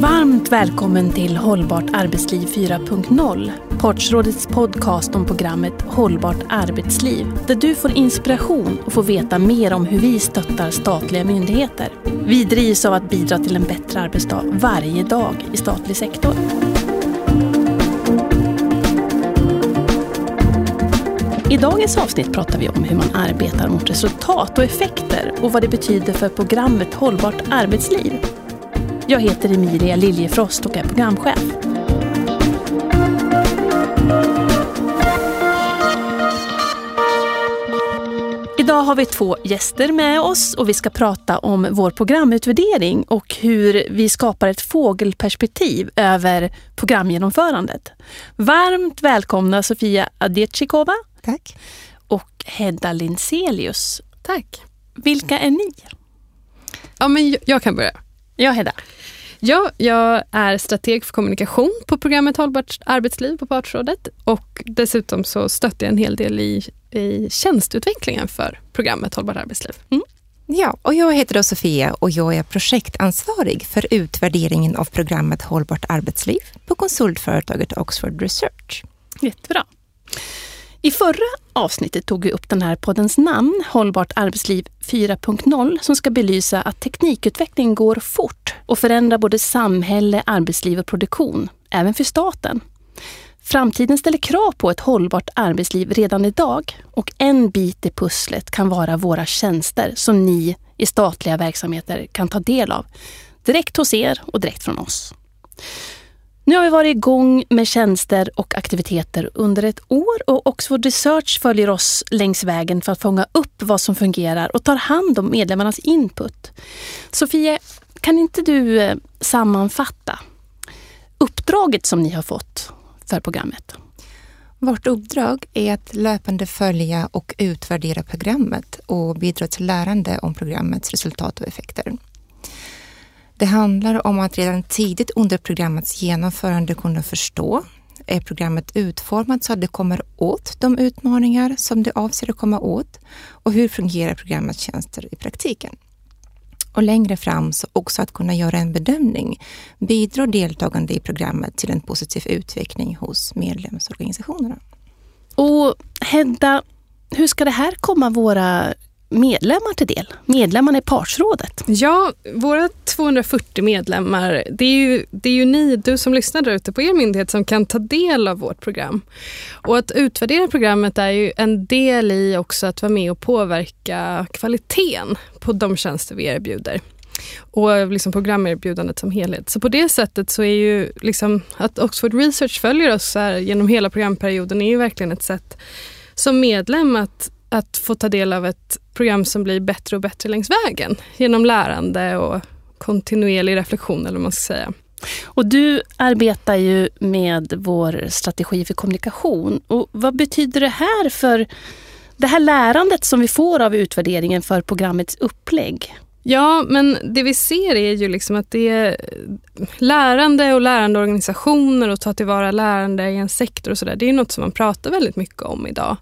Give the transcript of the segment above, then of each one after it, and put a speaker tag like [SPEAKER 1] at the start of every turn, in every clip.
[SPEAKER 1] Varmt välkommen till Hållbart arbetsliv 4.0. Partsrådets podcast om programmet Hållbart arbetsliv. Där du får inspiration och får veta mer om hur vi stöttar statliga myndigheter. Vi drivs av att bidra till en bättre arbetsdag varje dag i statlig sektor. I dagens avsnitt pratar vi om hur man arbetar mot resultat och effekter och vad det betyder för programmet Hållbart arbetsliv. Jag heter Emilia Liljefrost och är programchef. Idag har vi två gäster med oss och vi ska prata om vår programutvärdering och hur vi skapar ett fågelperspektiv över programgenomförandet. Varmt välkomna Sofia Adetjikova.
[SPEAKER 2] Tack.
[SPEAKER 1] Och Hedda Linselius.
[SPEAKER 3] Tack.
[SPEAKER 1] Vilka är ni?
[SPEAKER 3] Ja, men jag kan börja.
[SPEAKER 1] Ja, Hedda.
[SPEAKER 3] Ja, jag är strateg för kommunikation på programmet Hållbart arbetsliv på Partsrådet och dessutom så stöttar jag en hel del i, i tjänstutvecklingen för programmet Hållbart arbetsliv. Mm.
[SPEAKER 2] Ja, och jag heter då Sofia och jag är projektansvarig för utvärderingen av programmet Hållbart arbetsliv på konsultföretaget Oxford Research.
[SPEAKER 1] Jättebra. I förra avsnittet tog vi upp den här poddens namn, Hållbart arbetsliv 4.0, som ska belysa att teknikutveckling går fort och förändrar både samhälle, arbetsliv och produktion, även för staten. Framtiden ställer krav på ett hållbart arbetsliv redan idag och en bit i pusslet kan vara våra tjänster som ni i statliga verksamheter kan ta del av. Direkt hos er och direkt från oss. Nu har vi varit igång med tjänster och aktiviteter under ett år och Oxford Research följer oss längs vägen för att fånga upp vad som fungerar och tar hand om medlemmarnas input. Sofia, kan inte du eh, sammanfatta uppdraget som ni har fått för programmet?
[SPEAKER 2] Vårt uppdrag är att löpande följa och utvärdera programmet och bidra till lärande om programmets resultat och effekter. Det handlar om att redan tidigt under programmets genomförande kunna förstå är programmet utformat så att det kommer åt de utmaningar som det avser att komma åt och hur fungerar programmets tjänster i praktiken? Och längre fram så också att kunna göra en bedömning. Bidrar deltagande i programmet till en positiv utveckling hos medlemsorganisationerna?
[SPEAKER 1] Och Hedda, hur ska det här komma våra medlemmar till del? Medlemmarna i partsrådet?
[SPEAKER 3] Ja, våra 240 medlemmar, det är ju, det är ju ni, du som lyssnar där ute på er myndighet som kan ta del av vårt program. Och att utvärdera programmet är ju en del i också att vara med och påverka kvaliteten på de tjänster vi erbjuder och liksom programerbjudandet som helhet. Så på det sättet så är ju liksom att Oxford Research följer oss här genom hela programperioden är ju verkligen ett sätt som medlem att att få ta del av ett program som blir bättre och bättre längs vägen genom lärande och kontinuerlig reflektion eller vad man ska säga.
[SPEAKER 1] Och du arbetar ju med vår strategi för kommunikation. Och vad betyder det här för det här lärandet som vi får av utvärderingen för programmets upplägg?
[SPEAKER 3] Ja, men det vi ser är ju liksom att det är lärande och lärandeorganisationer och ta tillvara lärande i en sektor och sådär. Det är något som man pratar väldigt mycket om idag.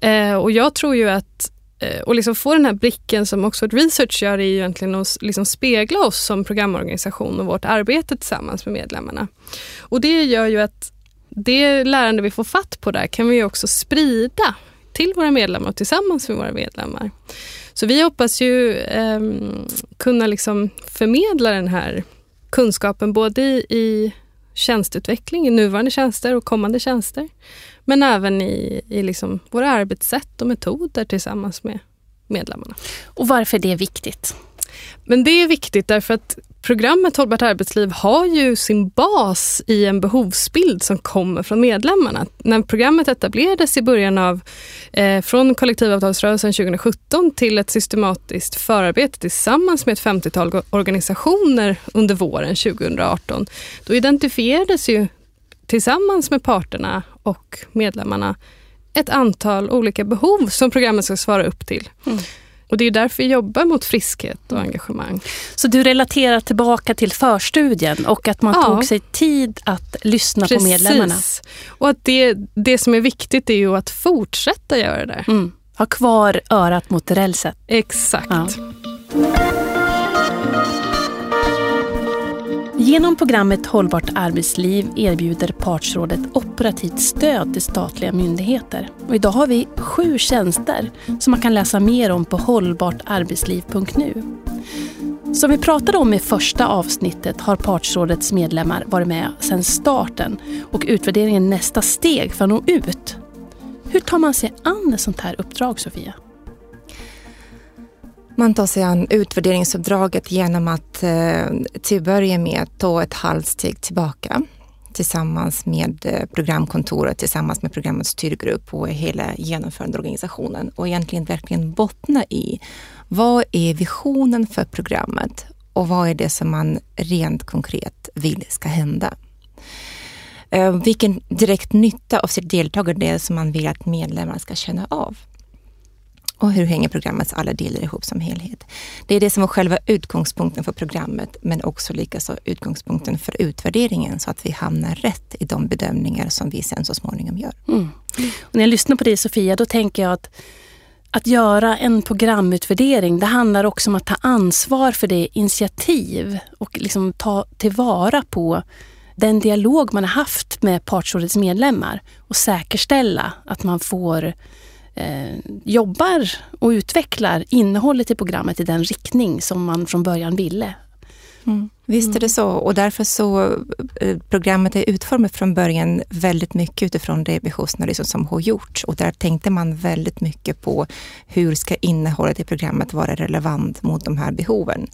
[SPEAKER 3] Eh, och jag tror ju att eh, och liksom få den här blicken som Oxford Research gör är ju egentligen att liksom spegla oss som programorganisation och vårt arbete tillsammans med medlemmarna. Och det gör ju att det lärande vi får fatt på där kan vi också sprida till våra medlemmar och tillsammans med våra medlemmar. Så vi hoppas ju eh, kunna liksom förmedla den här kunskapen både i, i tjänsteutveckling, i nuvarande tjänster och kommande tjänster. Men även i, i liksom våra arbetssätt och metoder tillsammans med medlemmarna.
[SPEAKER 1] Och varför är det viktigt?
[SPEAKER 3] Men det är viktigt därför att programmet Hållbart arbetsliv har ju sin bas i en behovsbild som kommer från medlemmarna. När programmet etablerades i början av, eh, från kollektivavtalsrörelsen 2017 till ett systematiskt förarbete tillsammans med ett 50-tal organisationer under våren 2018, då identifierades ju tillsammans med parterna och medlemmarna ett antal olika behov som programmet ska svara upp till. Mm. Och det är därför vi jobbar mot friskhet och engagemang.
[SPEAKER 1] Så du relaterar tillbaka till förstudien och att man ja. tog sig tid att lyssna Precis. på medlemmarna?
[SPEAKER 3] Och att det, det som är viktigt är ju att fortsätta göra det. Mm.
[SPEAKER 1] Ha kvar örat mot rälset.
[SPEAKER 3] Exakt. Ja.
[SPEAKER 1] Genom programmet Hållbart arbetsliv erbjuder Partsrådet operativt stöd till statliga myndigheter. Och idag har vi sju tjänster som man kan läsa mer om på hållbartarbetsliv.nu. Som vi pratade om i första avsnittet har Partsrådets medlemmar varit med sedan starten och utvärderingen nästa steg för att nå ut. Hur tar man sig an ett sånt här uppdrag, Sofia?
[SPEAKER 2] Man tar sig an utvärderingsuppdraget genom att eh, till att börja med ta ett halvt steg tillbaka tillsammans med eh, programkontoret, tillsammans med programmets styrgrupp och hela genomförandeorganisationen och egentligen verkligen bottna i vad är visionen för programmet och vad är det som man rent konkret vill ska hända? Eh, vilken direkt nytta av sitt deltagande det som man vill att medlemmarna ska känna av? Och hur hänger programmets alla delar ihop som helhet. Det är det som var själva utgångspunkten för programmet, men också likaså utgångspunkten för utvärderingen så att vi hamnar rätt i de bedömningar som vi sen så småningom gör. Mm.
[SPEAKER 1] Och när jag lyssnar på dig Sofia, då tänker jag att att göra en programutvärdering, det handlar också om att ta ansvar för det initiativ och liksom ta tillvara på den dialog man har haft med Partsrådets medlemmar och säkerställa att man får eh, jobbar och utvecklar innehållet i programmet i den riktning som man från början ville.
[SPEAKER 2] Mm. Visst är det så och därför så eh, programmet är utformat från början väldigt mycket utifrån det behovsanalysen som har gjorts och där tänkte man väldigt mycket på hur ska innehållet i programmet vara relevant mot de här behoven.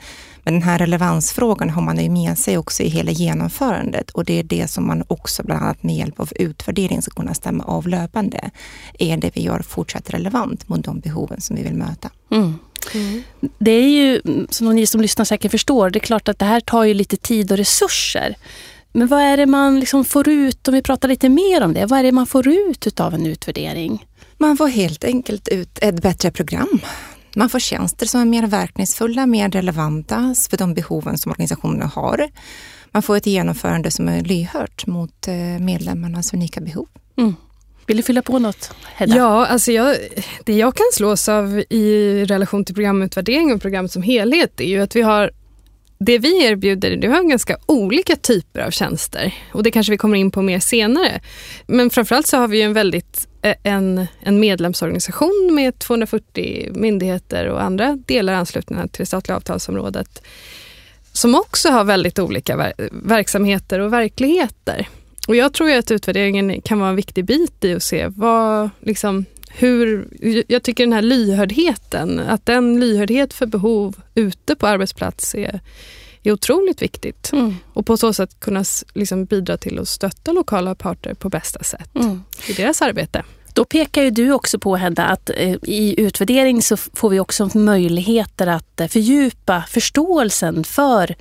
[SPEAKER 2] Men den här relevansfrågan har man ju med sig också i hela genomförandet och det är det som man också bland annat med hjälp av utvärdering ska kunna stämma av löpande. Är det vi gör fortsatt relevant mot de behoven som vi vill möta? Mm.
[SPEAKER 1] Mm. Det är ju, som ni som lyssnar säkert förstår, det är klart att det här tar ju lite tid och resurser. Men vad är det man liksom får ut, om vi pratar lite mer om det, vad är det man får ut av en utvärdering?
[SPEAKER 2] Man får helt enkelt ut ett bättre program. Man får tjänster som är mer verkningsfulla, mer relevanta för de behoven som organisationerna har. Man får ett genomförande som är lyhört mot eh, medlemmarnas unika behov. Mm.
[SPEAKER 1] Vill du fylla på något, Hedda?
[SPEAKER 3] Ja, alltså jag, det jag kan slås av i relation till programutvärdering och programmet som helhet är ju att vi har det vi erbjuder det har ganska olika typer av tjänster och det kanske vi kommer in på mer senare. Men framförallt så har vi en väldigt eh, en, en medlemsorganisation med 240 myndigheter och andra delar anslutna till det statliga avtalsområdet som också har väldigt olika ver verksamheter och verkligheter. Och jag tror att utvärderingen kan vara en viktig bit i att se vad, liksom, hur, jag tycker den här lyhördheten, att den lyhördhet för behov ute på arbetsplats är, är otroligt viktigt. Mm. Och på så sätt kunna liksom bidra till att stötta lokala parter på bästa sätt mm. i deras arbete.
[SPEAKER 1] Då pekar ju du också på Hedda att eh, i utvärdering så får vi också möjligheter att eh, fördjupa förståelsen för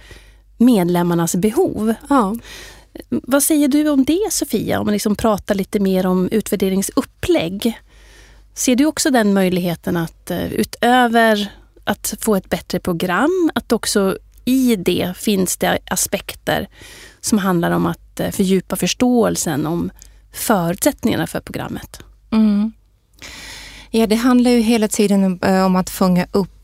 [SPEAKER 1] medlemmarnas behov. Ja. Vad säger du om det Sofia, om man liksom pratar lite mer om utvärderingsupplägg? Ser du också den möjligheten att eh, utöver att få ett bättre program, att också i det finns det aspekter som handlar om att eh, fördjupa förståelsen om förutsättningarna för programmet? Mm.
[SPEAKER 2] Ja, det handlar ju hela tiden eh, om att fånga upp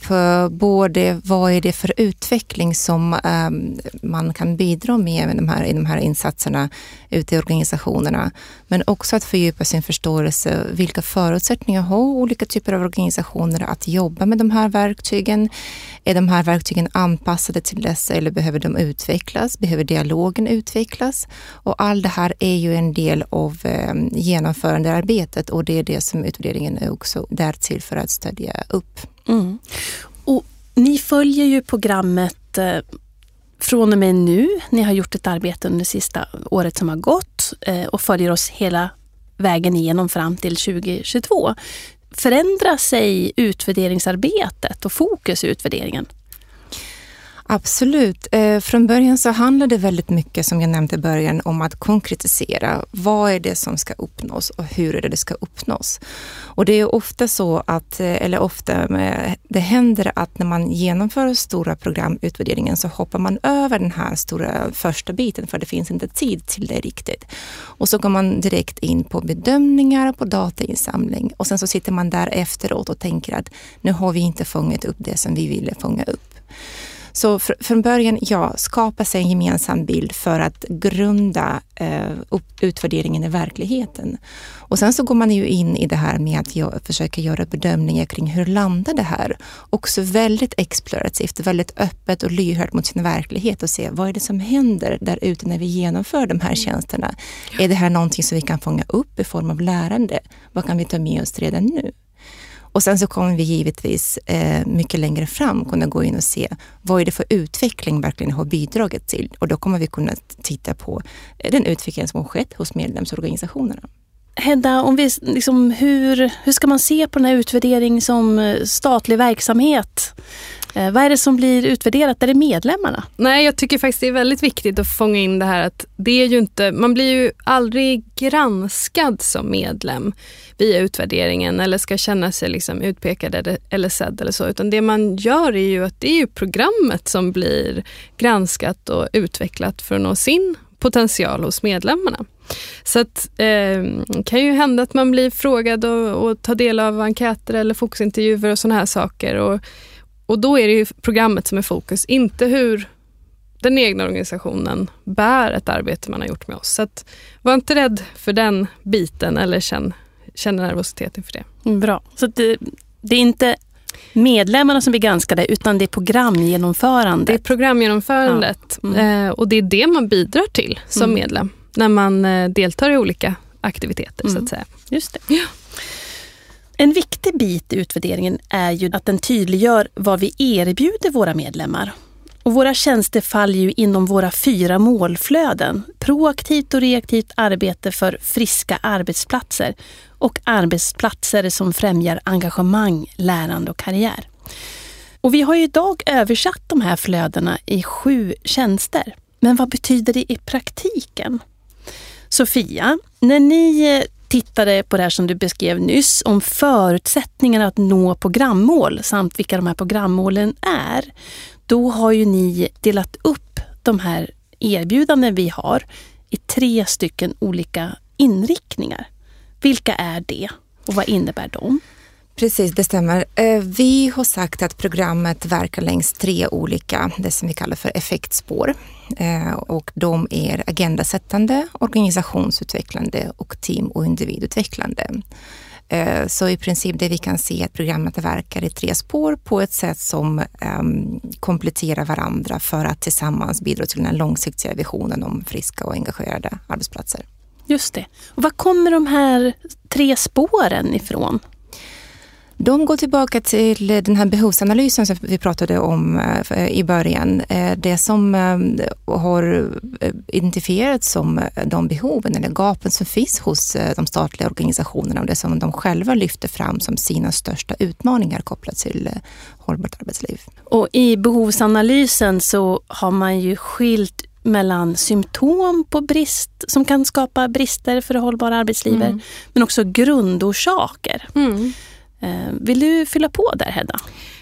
[SPEAKER 2] både vad är det för utveckling som ehm, man kan bidra med i de här, i de här insatserna ute i organisationerna, men också att fördjupa sin förståelse. Vilka förutsättningar har olika typer av organisationer att jobba med de här verktygen? Är de här verktygen anpassade till dessa eller behöver de utvecklas? Behöver dialogen utvecklas? Och allt det här är ju en del av ehm, genomförandearbetet och det är det som utvärderingen är också där till för att stödja upp. Mm.
[SPEAKER 1] Och ni följer ju programmet eh, från och med nu. Ni har gjort ett arbete under det sista året som har gått eh, och följer oss hela vägen igenom fram till 2022 förändrar sig utvärderingsarbetet och fokus i utvärderingen?
[SPEAKER 2] Absolut. Eh, från början så handlar det väldigt mycket, som jag nämnde i början, om att konkretisera. Vad är det som ska uppnås och hur är det det ska uppnås? Och det är ofta så att, eh, eller ofta, eh, det händer att när man genomför stora programutvärderingen så hoppar man över den här stora första biten för det finns inte tid till det riktigt. Och så går man direkt in på bedömningar, på datainsamling och sen så sitter man där efteråt och tänker att nu har vi inte fångat upp det som vi ville fånga upp. Så fr från början, ja, skapa sig en gemensam bild för att grunda eh, utvärderingen i verkligheten. Och sen så går man ju in i det här med att jag försöka göra bedömningar kring hur landar det här? Också väldigt explorativt, väldigt öppet och lyhört mot sin verklighet och se vad är det som händer där ute när vi genomför de här tjänsterna? Är det här någonting som vi kan fånga upp i form av lärande? Vad kan vi ta med oss redan nu? Och sen så kommer vi givetvis eh, mycket längre fram kunna gå in och se vad är det för utveckling verkligen har bidragit till? Och då kommer vi kunna titta på eh, den utveckling som har skett hos medlemsorganisationerna.
[SPEAKER 1] Hedda, om vi, liksom, hur, hur ska man se på den här utvärderingen som eh, statlig verksamhet? Eh, vad är det som blir utvärderat? Är det medlemmarna?
[SPEAKER 3] Nej, jag tycker faktiskt det är väldigt viktigt att fånga in det här att det är ju inte, man blir ju aldrig granskad som medlem via utvärderingen eller ska känna sig liksom utpekad eller sedd eller så, utan det man gör är ju att det är ju programmet som blir granskat och utvecklat för att nå sin potential hos medlemmarna. Så att, eh, kan ju hända att man blir frågad och, och tar del av enkäter eller fokusintervjuer och sådana här saker. Och, och då är det ju programmet som är fokus, inte hur den egna organisationen bär ett arbete man har gjort med oss. Så att, var inte rädd för den biten eller känn, känn nervositet inför det.
[SPEAKER 1] Mm, bra. Så det, det är inte medlemmarna som blir granskade utan det är programgenomförandet?
[SPEAKER 3] Det är programgenomförandet ja. mm. eh, och det är det man bidrar till som mm. medlem när man eh, deltar i olika aktiviteter. så att mm. säga.
[SPEAKER 1] Just det. Ja. En viktig bit i utvärderingen är ju att den tydliggör vad vi erbjuder våra medlemmar. Och våra tjänster faller ju inom våra fyra målflöden. Proaktivt och reaktivt arbete för friska arbetsplatser och arbetsplatser som främjar engagemang, lärande och karriär. Och vi har ju idag översatt de här flödena i sju tjänster. Men vad betyder det i praktiken? Sofia, när ni eh, tittade på det här som du beskrev nyss om förutsättningarna att nå programmål samt vilka de här programmålen är. Då har ju ni delat upp de här erbjudanden vi har i tre stycken olika inriktningar. Vilka är det och vad innebär de?
[SPEAKER 2] Precis, det stämmer. Eh, vi har sagt att programmet verkar längs tre olika, det som vi kallar för effektspår. Eh, och de är agendasättande, organisationsutvecklande och team och individutvecklande. Eh, så i princip det vi kan se är att programmet verkar i tre spår på ett sätt som ehm, kompletterar varandra för att tillsammans bidra till den långsiktiga visionen om friska och engagerade arbetsplatser.
[SPEAKER 1] Just det. Och var kommer de här tre spåren ifrån?
[SPEAKER 2] De går tillbaka till den här behovsanalysen som vi pratade om eh, i början. Eh, det som eh, har identifierats som de behoven eller gapen som finns hos de statliga organisationerna och det som de själva lyfter fram som sina största utmaningar kopplat till hållbart arbetsliv.
[SPEAKER 1] Och i behovsanalysen så har man ju skilt mellan symptom på brist som kan skapa brister för det hållbara arbetslivet, mm. men också grundorsaker. Mm. Eh, vill du fylla på där Hedda?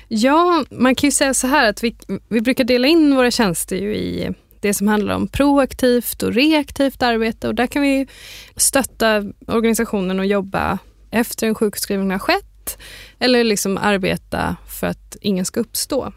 [SPEAKER 3] Ja, man kan ju säga så här att vi, vi brukar dela in våra tjänster i det som handlar om proaktivt och reaktivt arbete och där kan vi stötta organisationen och jobba efter en sjukskrivning har skett eller liksom arbeta för att ingen ska uppstå.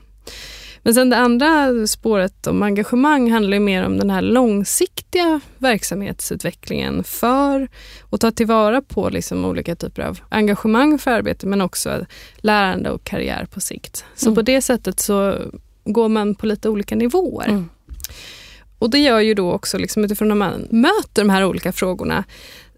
[SPEAKER 3] Men sen det andra spåret om engagemang handlar mer om den här långsiktiga verksamhetsutvecklingen för att ta tillvara på liksom olika typer av engagemang för arbete men också lärande och karriär på sikt. Så mm. på det sättet så går man på lite olika nivåer. Mm. Och det gör ju då också liksom utifrån när man möter de här olika frågorna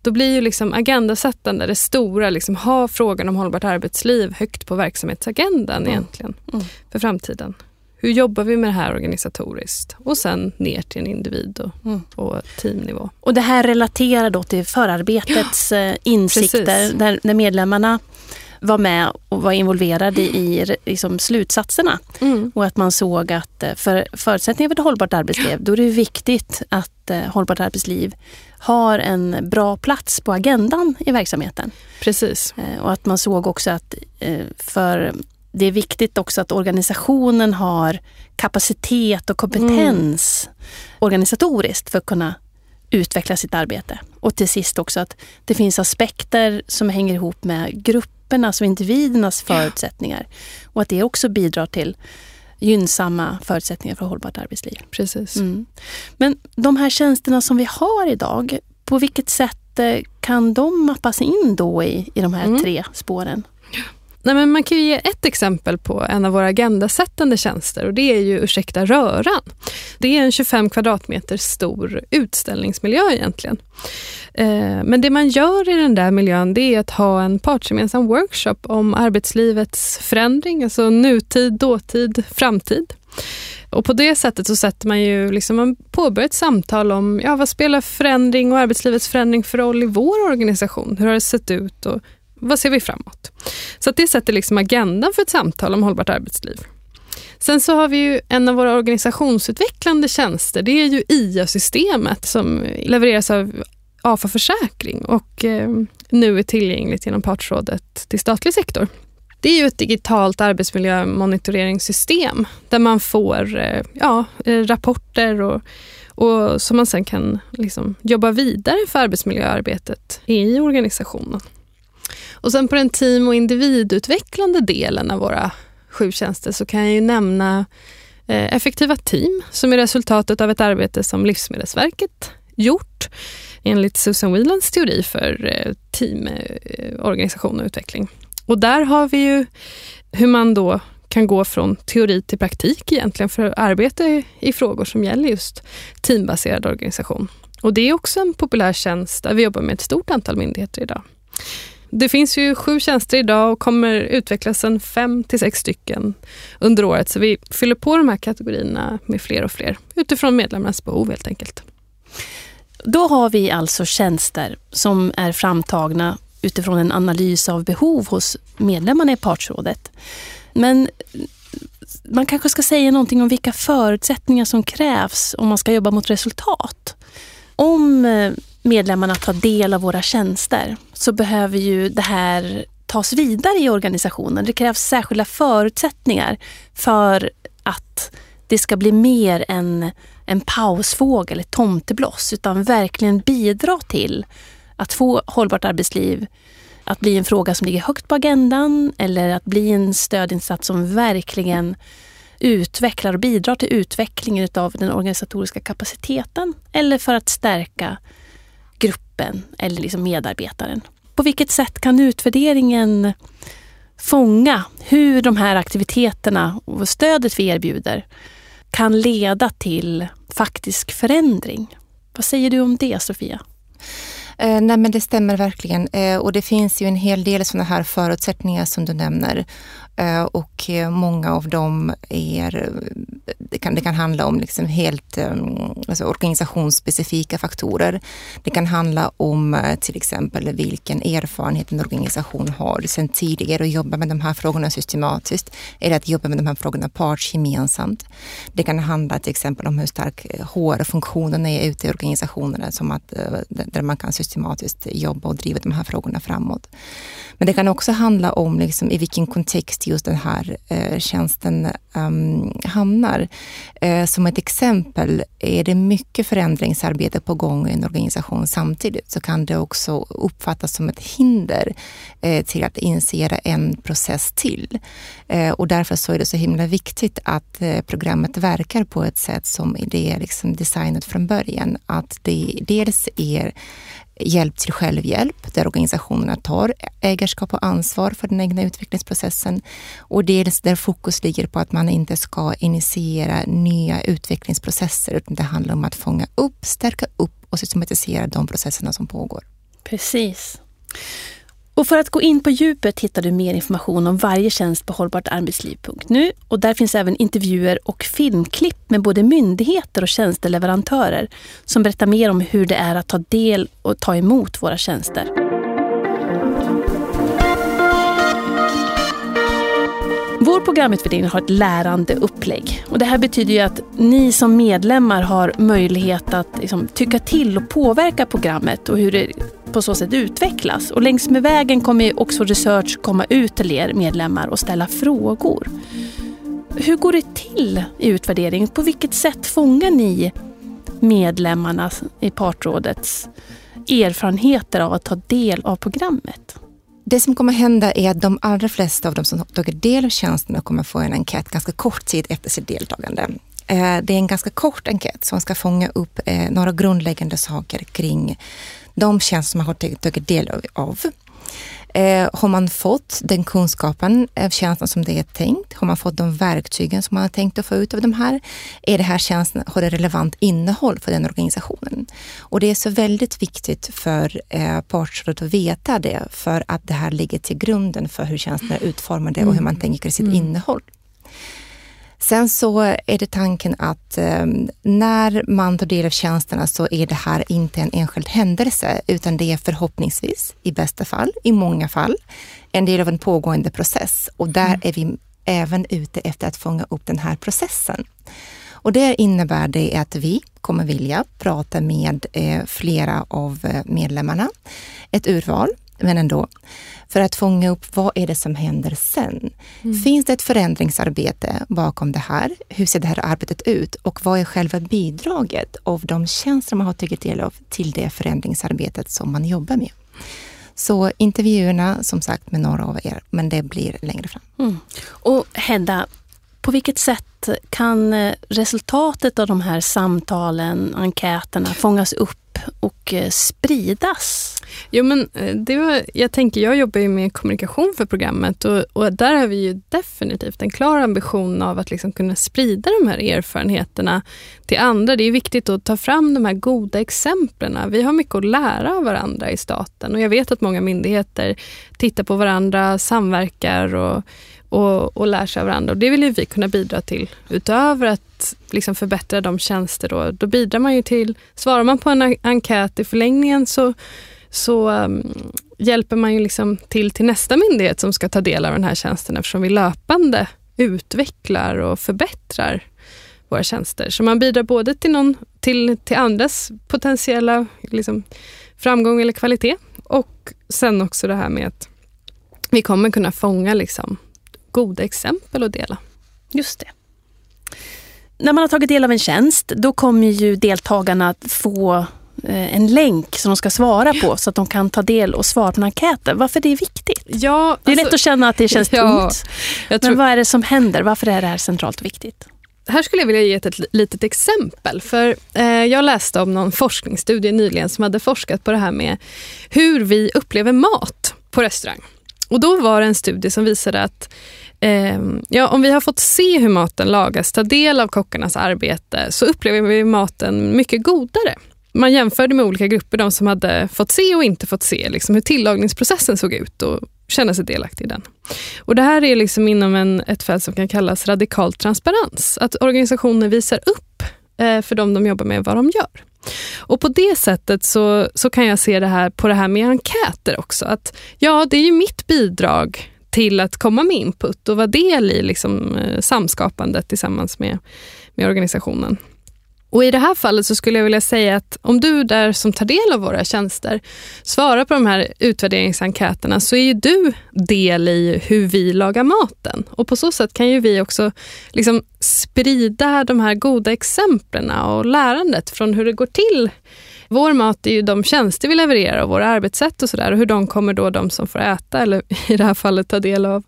[SPEAKER 3] då blir ju liksom agendasättande det stora, liksom, ha frågan om hållbart arbetsliv högt på verksamhetsagendan mm. egentligen mm. för framtiden hur jobbar vi med det här organisatoriskt? Och sen ner till en individ och, mm. och teamnivå.
[SPEAKER 1] Och det här relaterar då till förarbetets ja, eh, insikter där, där medlemmarna var med och var involverade i liksom, slutsatserna. Mm. Och att man såg att eh, för förutsättningar för ett hållbart arbetsliv, då är det viktigt att eh, hållbart arbetsliv har en bra plats på agendan i verksamheten.
[SPEAKER 3] Precis.
[SPEAKER 1] Eh, och att man såg också att eh, för det är viktigt också att organisationen har kapacitet och kompetens mm. organisatoriskt för att kunna utveckla sitt arbete. Och till sist också att det finns aspekter som hänger ihop med gruppernas och individernas förutsättningar. Och att det också bidrar till gynnsamma förutsättningar för hållbart arbetsliv.
[SPEAKER 3] Precis.
[SPEAKER 1] Mm. Men de här tjänsterna som vi har idag, på vilket sätt eh, kan de mappas in då i, i de här mm. tre spåren?
[SPEAKER 3] Nej, men man kan ge ett exempel på en av våra agendasättande tjänster och det är ju Ursäkta röran. Det är en 25 kvadratmeter stor utställningsmiljö egentligen. Eh, men det man gör i den där miljön det är att ha en partsgemensam workshop om arbetslivets förändring, alltså nutid, dåtid, framtid. Och på det sättet så sätter man ju liksom, man påbörjar ett samtal om ja, vad spelar förändring och arbetslivets förändring för roll i vår organisation? Hur har det sett ut och vad ser vi framåt? Så det sätter liksom agendan för ett samtal om hållbart arbetsliv. Sen så har vi ju en av våra organisationsutvecklande tjänster, det är ju IA-systemet som levereras av AFA Försäkring och eh, nu är tillgängligt genom Partsrådet till statlig sektor. Det är ju ett digitalt arbetsmiljömonitoreringssystem där man får eh, ja, eh, rapporter och, och som man sen kan liksom jobba vidare för arbetsmiljöarbetet i organisationen. Och sen på den team och individutvecklande delen av våra sju tjänster så kan jag ju nämna eh, effektiva team som är resultatet av ett arbete som Livsmedelsverket gjort enligt Susan Whelans teori för eh, teamorganisation eh, och utveckling. Och där har vi ju hur man då kan gå från teori till praktik egentligen för att arbeta i frågor som gäller just teambaserad organisation. Och det är också en populär tjänst där vi jobbar med ett stort antal myndigheter idag. Det finns ju sju tjänster idag och kommer utvecklas en fem till sex stycken under året. Så vi fyller på de här kategorierna med fler och fler utifrån medlemmarnas behov helt enkelt.
[SPEAKER 1] Då har vi alltså tjänster som är framtagna utifrån en analys av behov hos medlemmarna i partsrådet. Men man kanske ska säga någonting om vilka förutsättningar som krävs om man ska jobba mot resultat. Om eh, medlemmarna ta del av våra tjänster så behöver ju det här tas vidare i organisationen. Det krävs särskilda förutsättningar för att det ska bli mer än en pausfågel, ett tomtebloss, utan verkligen bidra till att få hållbart arbetsliv att bli en fråga som ligger högt på agendan eller att bli en stödinsats som verkligen utvecklar och bidrar till utvecklingen av den organisatoriska kapaciteten eller för att stärka gruppen eller liksom medarbetaren. På vilket sätt kan utvärderingen fånga hur de här aktiviteterna och stödet vi erbjuder kan leda till faktisk förändring? Vad säger du om det, Sofia?
[SPEAKER 2] Eh, nej men det stämmer verkligen eh, och det finns ju en hel del sådana här förutsättningar som du nämner. Eh, och eh, många av dem är, kan, det kan handla om liksom helt ehm, alltså organisationsspecifika faktorer. Det kan handla om eh, till exempel vilken erfarenhet en organisation har sedan tidigare och jobba med de här frågorna systematiskt eller att jobba med de här frågorna partsgemensamt. Det kan handla till exempel om hur stark eh, HR-funktionen är ute i organisationerna som att, eh, där man kan systematiskt jobba och driva de här frågorna framåt. Men det kan också handla om liksom i vilken kontext just den här eh, tjänsten um, hamnar. Eh, som ett exempel, är det mycket förändringsarbete på gång i en organisation samtidigt så kan det också uppfattas som ett hinder eh, till att initiera en process till. Eh, och därför så är det så himla viktigt att eh, programmet verkar på ett sätt som det är liksom designat från början. Att det dels är hjälp till självhjälp där organisationerna tar ägarskap och ansvar för den egna utvecklingsprocessen och dels där fokus ligger på att man inte ska initiera nya utvecklingsprocesser utan det handlar om att fånga upp, stärka upp och systematisera de processerna som pågår.
[SPEAKER 1] Precis. Och för att gå in på djupet hittar du mer information om varje tjänst på hållbartarbetsliv.nu och där finns även intervjuer och filmklipp med både myndigheter och tjänsteleverantörer som berättar mer om hur det är att ta del och ta emot våra tjänster. Programutvärderingen har ett lärande upplägg. Och det här betyder ju att ni som medlemmar har möjlighet att liksom, tycka till och påverka programmet och hur det på så sätt utvecklas. Och längs med vägen kommer också Research komma ut till er medlemmar och ställa frågor. Hur går det till i utvärderingen? På vilket sätt fångar ni medlemmarna i partrådets erfarenheter av att ta del av programmet?
[SPEAKER 2] Det som kommer hända är att de allra flesta av de som tagit del av tjänsterna kommer få en enkät ganska kort tid efter sitt deltagande. Eh, det är en ganska kort enkät som ska fånga upp eh, några grundläggande saker kring de tjänster man har tagit del av. Eh, har man fått den kunskapen av tjänsten som det är tänkt? Har man fått de verktygen som man har tänkt att få ut av de här? Är det här tjänsten, har det relevant innehåll för den organisationen? Och det är så väldigt viktigt för eh, partsrådet att veta det för att det här ligger till grunden för hur tjänsterna är utformade och hur man tänker sitt mm. innehåll. Sen så är det tanken att eh, när man tar del av tjänsterna så är det här inte en enskild händelse utan det är förhoppningsvis, i bästa fall, i många fall, en del av en pågående process. Och där mm. är vi även ute efter att fånga upp den här processen. Och det innebär det att vi kommer vilja prata med eh, flera av eh, medlemmarna, ett urval, men ändå, för att fånga upp vad är det som händer sen. Mm. Finns det ett förändringsarbete bakom det här? Hur ser det här arbetet ut? Och vad är själva bidraget av de tjänster man har tagit del av till det förändringsarbetet som man jobbar med? Så intervjuerna, som sagt, med några av er, men det blir längre fram. Mm.
[SPEAKER 1] Och Hedda, på vilket sätt kan eh, resultatet av de här samtalen, enkäterna fångas upp och eh, spridas?
[SPEAKER 3] Jo, men eh, det var, jag tänker, jag jobbar ju med kommunikation för programmet och, och där har vi ju definitivt en klar ambition av att liksom kunna sprida de här erfarenheterna till andra. Det är viktigt att ta fram de här goda exemplen. Vi har mycket att lära av varandra i staten och jag vet att många myndigheter tittar på varandra, samverkar och och, och lär sig av varandra. Och det vill vi kunna bidra till. Utöver att liksom förbättra de tjänster, då, då bidrar man ju till, svarar man på en enkät i förlängningen så, så um, hjälper man ju liksom till till nästa myndighet som ska ta del av den här tjänsten eftersom vi löpande utvecklar och förbättrar våra tjänster. Så man bidrar både till, någon, till, till andras potentiella liksom, framgång eller kvalitet och sen också det här med att vi kommer kunna fånga liksom, goda exempel att dela.
[SPEAKER 1] Just det. När man har tagit del av en tjänst, då kommer ju deltagarna att få en länk som de ska svara på så att de kan ta del och svara på en enkät. Varför det är viktigt? Ja, det är alltså, lätt att känna att det känns ja, tomt. Men tror... vad är det som händer? Varför är det här centralt och viktigt?
[SPEAKER 3] Här skulle jag vilja ge ett, ett litet exempel. För eh, Jag läste om någon forskningsstudie nyligen som hade forskat på det här med hur vi upplever mat på restaurang. Och Då var det en studie som visade att Eh, ja, om vi har fått se hur maten lagas, ta del av kockarnas arbete, så upplever vi maten mycket godare. Man jämförde med olika grupper, de som hade fått se och inte fått se liksom hur tillagningsprocessen såg ut och känna sig delaktig i den. Och Det här är liksom inom en, ett fält som kan kallas radikal transparens. Att organisationer visar upp eh, för dem de jobbar med vad de gör. Och På det sättet så, så kan jag se det här på det här med enkäter också. Att ja, det är ju mitt bidrag till att komma med input och vara del i liksom, eh, samskapandet tillsammans med, med organisationen. Och I det här fallet så skulle jag vilja säga att om du där som tar del av våra tjänster svarar på de här utvärderingsenkäterna så är ju du del i hur vi lagar maten. Och På så sätt kan ju vi också liksom sprida de här goda exemplen och lärandet från hur det går till vår mat är ju de tjänster vi levererar och våra arbetssätt och sådär. Hur de kommer då de som får äta, eller i det här fallet ta del av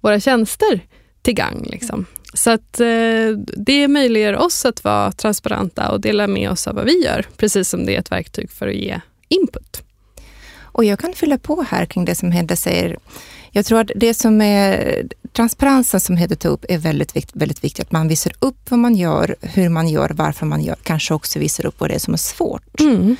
[SPEAKER 3] våra tjänster, till gang. Liksom. Så att eh, det möjliggör oss att vara transparenta och dela med oss av vad vi gör, precis som det är ett verktyg för att ge input.
[SPEAKER 2] Och jag kan fylla på här kring det som Hedda säger. Jag tror att det som är transparensen som Hedda tog upp är väldigt, vikt, väldigt viktigt. Att man visar upp vad man gör, hur man gör, varför man gör. Kanske också visar upp vad det är som är svårt. Mm.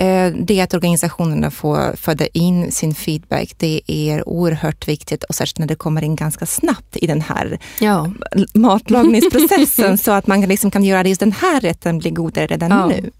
[SPEAKER 2] Eh, det att organisationerna får föda in sin feedback, det är oerhört viktigt och särskilt när det kommer in ganska snabbt i den här ja. matlagningsprocessen så att man liksom kan göra just den här rätten bli godare redan ja. nu.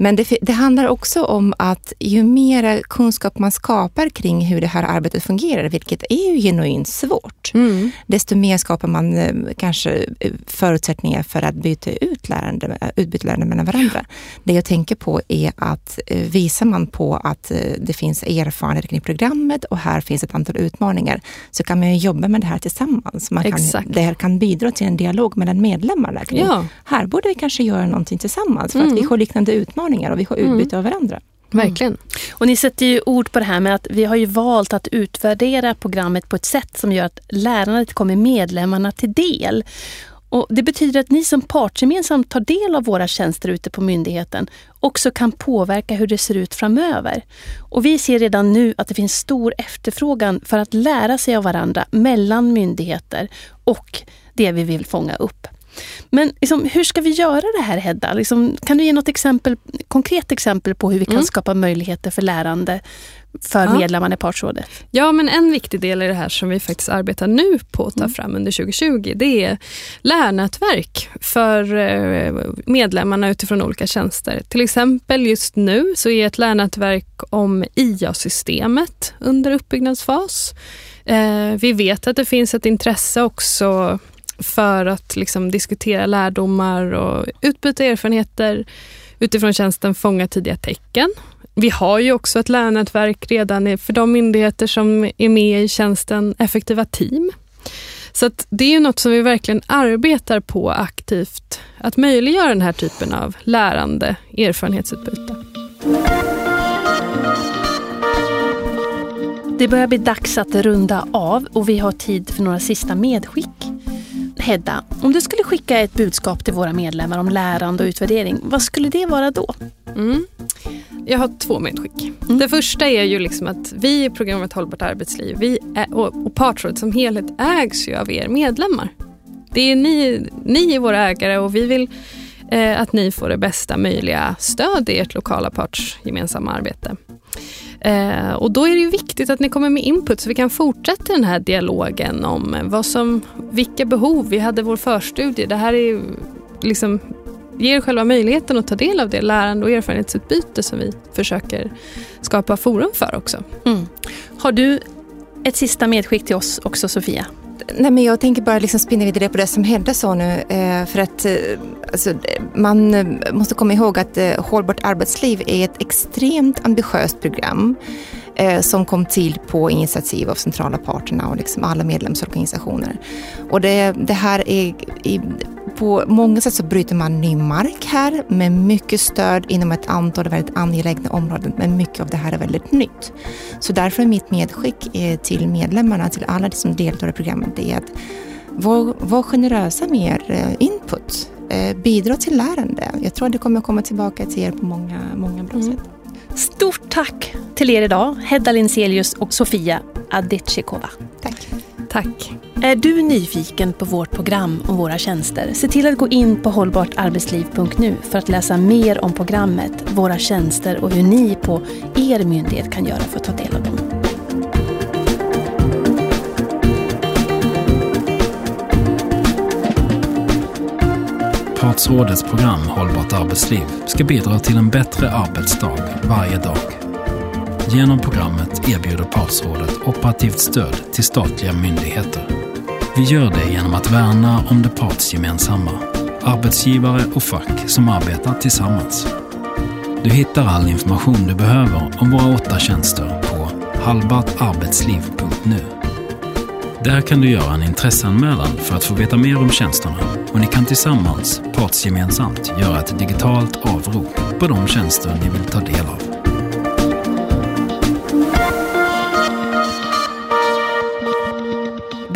[SPEAKER 2] Men det, det, handlar också om att ju mer kunskap man skapar kring hur det här arbetet fungerar, vilket är ju genuint svårt, mm. desto mer skapar man eh, kanske eh, förutsättningar för att byta ut lärande, eh, utbyta lärande mellan varandra. Det jag tänker på är att visar man på att det finns erfarenhet kring programmet och här finns ett antal utmaningar, så kan man ju jobba med det här tillsammans. Man kan, det här kan bidra till en dialog mellan medlemmarna. Ja. Här borde vi kanske göra någonting tillsammans för mm. att vi har liknande utmaningar utmaningar och vi har utbyte mm. av varandra.
[SPEAKER 3] Verkligen. Mm.
[SPEAKER 1] Och ni sätter ju ord på det här med att vi har ju valt att utvärdera programmet på ett sätt som gör att lärandet kommer medlemmarna till del. Och det betyder att ni som partsgemensamt tar del av våra tjänster ute på myndigheten också kan påverka hur det ser ut framöver. Och vi ser redan nu att det finns stor efterfrågan för att lära sig av varandra mellan myndigheter och det vi vill fånga upp. Men liksom, hur ska vi göra det här Hedda? Liksom, kan du ge något exempel, konkret exempel på hur vi kan mm. skapa möjligheter för lärande för ja. medlemmarna i partsrådet?
[SPEAKER 3] Ja, men en viktig del i det här som vi faktiskt arbetar nu på att ta mm. fram under 2020, det är lärnätverk för eh, medlemmarna utifrån olika tjänster. Till exempel just nu så är ett lärnätverk om IA-systemet under uppbyggnadsfas. Eh, vi vet att det finns ett intresse också för att liksom diskutera lärdomar och utbyta erfarenheter utifrån tjänsten Fånga tidiga tecken. Vi har ju också ett lärnätverk redan för de myndigheter som är med i tjänsten Effektiva team. Så det är ju något som vi verkligen arbetar på aktivt, att möjliggöra den här typen av lärande, erfarenhetsutbyte.
[SPEAKER 1] Det börjar bli dags att runda av och vi har tid för några sista medskick. Hedda, om du skulle skicka ett budskap till våra medlemmar om lärande och utvärdering, vad skulle det vara då?
[SPEAKER 3] Mm. Jag har två medskick. Mm. Det första är ju liksom att vi i programmet Hållbart arbetsliv vi är, och, och Partsrådet som helhet ägs ju av er medlemmar. Det är ni, ni är våra ägare och vi vill Eh, att ni får det bästa möjliga stöd i ert lokala partsgemensamma arbete. Eh, och då är det ju viktigt att ni kommer med input så vi kan fortsätta den här dialogen om vad som, vilka behov. Vi hade vår förstudie. Det här är liksom, ger själva möjligheten att ta del av det lärande och erfarenhetsutbyte som vi försöker skapa forum för också. Mm.
[SPEAKER 1] Har du ett sista medskick till oss också Sofia?
[SPEAKER 2] Nej, men jag tänker bara liksom spinna vidare på det som Hedda sa nu. Eh, för att eh, alltså, man eh, måste komma ihåg att Hållbart arbetsliv är ett extremt ambitiöst program som kom till på initiativ av centrala parterna och liksom alla medlemsorganisationer. Och det, det här är i, på många sätt så bryter man ny mark här med mycket stöd inom ett antal väldigt angelägna områden. Men mycket av det här är väldigt nytt. Så därför är mitt medskick eh, till medlemmarna, till alla som deltar i programmet, det är att var, var generösa med er eh, input. Eh, bidra till lärande. Jag tror att det kommer komma tillbaka till er på många, många bra mm. sätt.
[SPEAKER 1] Stort tack till er idag, Hedda Linselius och Sofia Adetjikova.
[SPEAKER 2] Tack.
[SPEAKER 3] Tack.
[SPEAKER 1] Är du nyfiken på vårt program och våra tjänster? Se till att gå in på hållbartarbetsliv.nu för att läsa mer om programmet, våra tjänster och hur ni på er myndighet kan göra för att ta del av dem.
[SPEAKER 4] Partsrådets program Hållbart arbetsliv ska bidra till en bättre arbetsdag varje dag. Genom programmet erbjuder Partsrådet operativt stöd till statliga myndigheter. Vi gör det genom att värna om det partsgemensamma, arbetsgivare och fack som arbetar tillsammans. Du hittar all information du behöver om våra åtta tjänster på halvbartarbetsliv.nu. Där kan du göra en intresseanmälan för att få veta mer om tjänsterna och ni kan tillsammans, partsgemensamt, göra ett digitalt avrop på de tjänster ni vill ta del av.